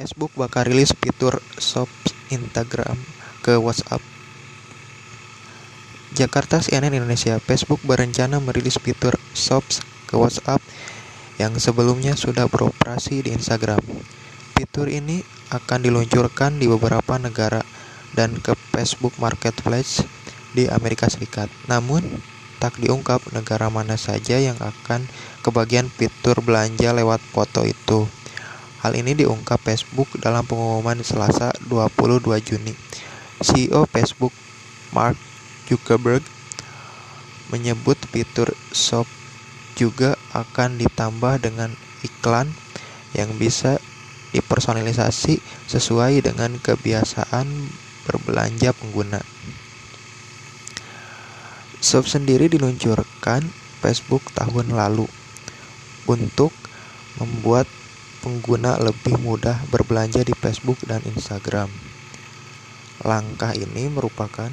Facebook bakal rilis fitur Shops Instagram ke WhatsApp. Jakarta CNN Indonesia Facebook berencana merilis fitur Shops ke WhatsApp yang sebelumnya sudah beroperasi di Instagram. Fitur ini akan diluncurkan di beberapa negara dan ke Facebook Marketplace di Amerika Serikat. Namun, tak diungkap negara mana saja yang akan kebagian fitur belanja lewat foto itu. Hal ini diungkap Facebook dalam pengumuman Selasa 22 Juni. CEO Facebook Mark Zuckerberg menyebut fitur Shop juga akan ditambah dengan iklan yang bisa dipersonalisasi sesuai dengan kebiasaan berbelanja pengguna. Shop sendiri diluncurkan Facebook tahun lalu untuk membuat pengguna lebih mudah berbelanja di Facebook dan Instagram. Langkah ini merupakan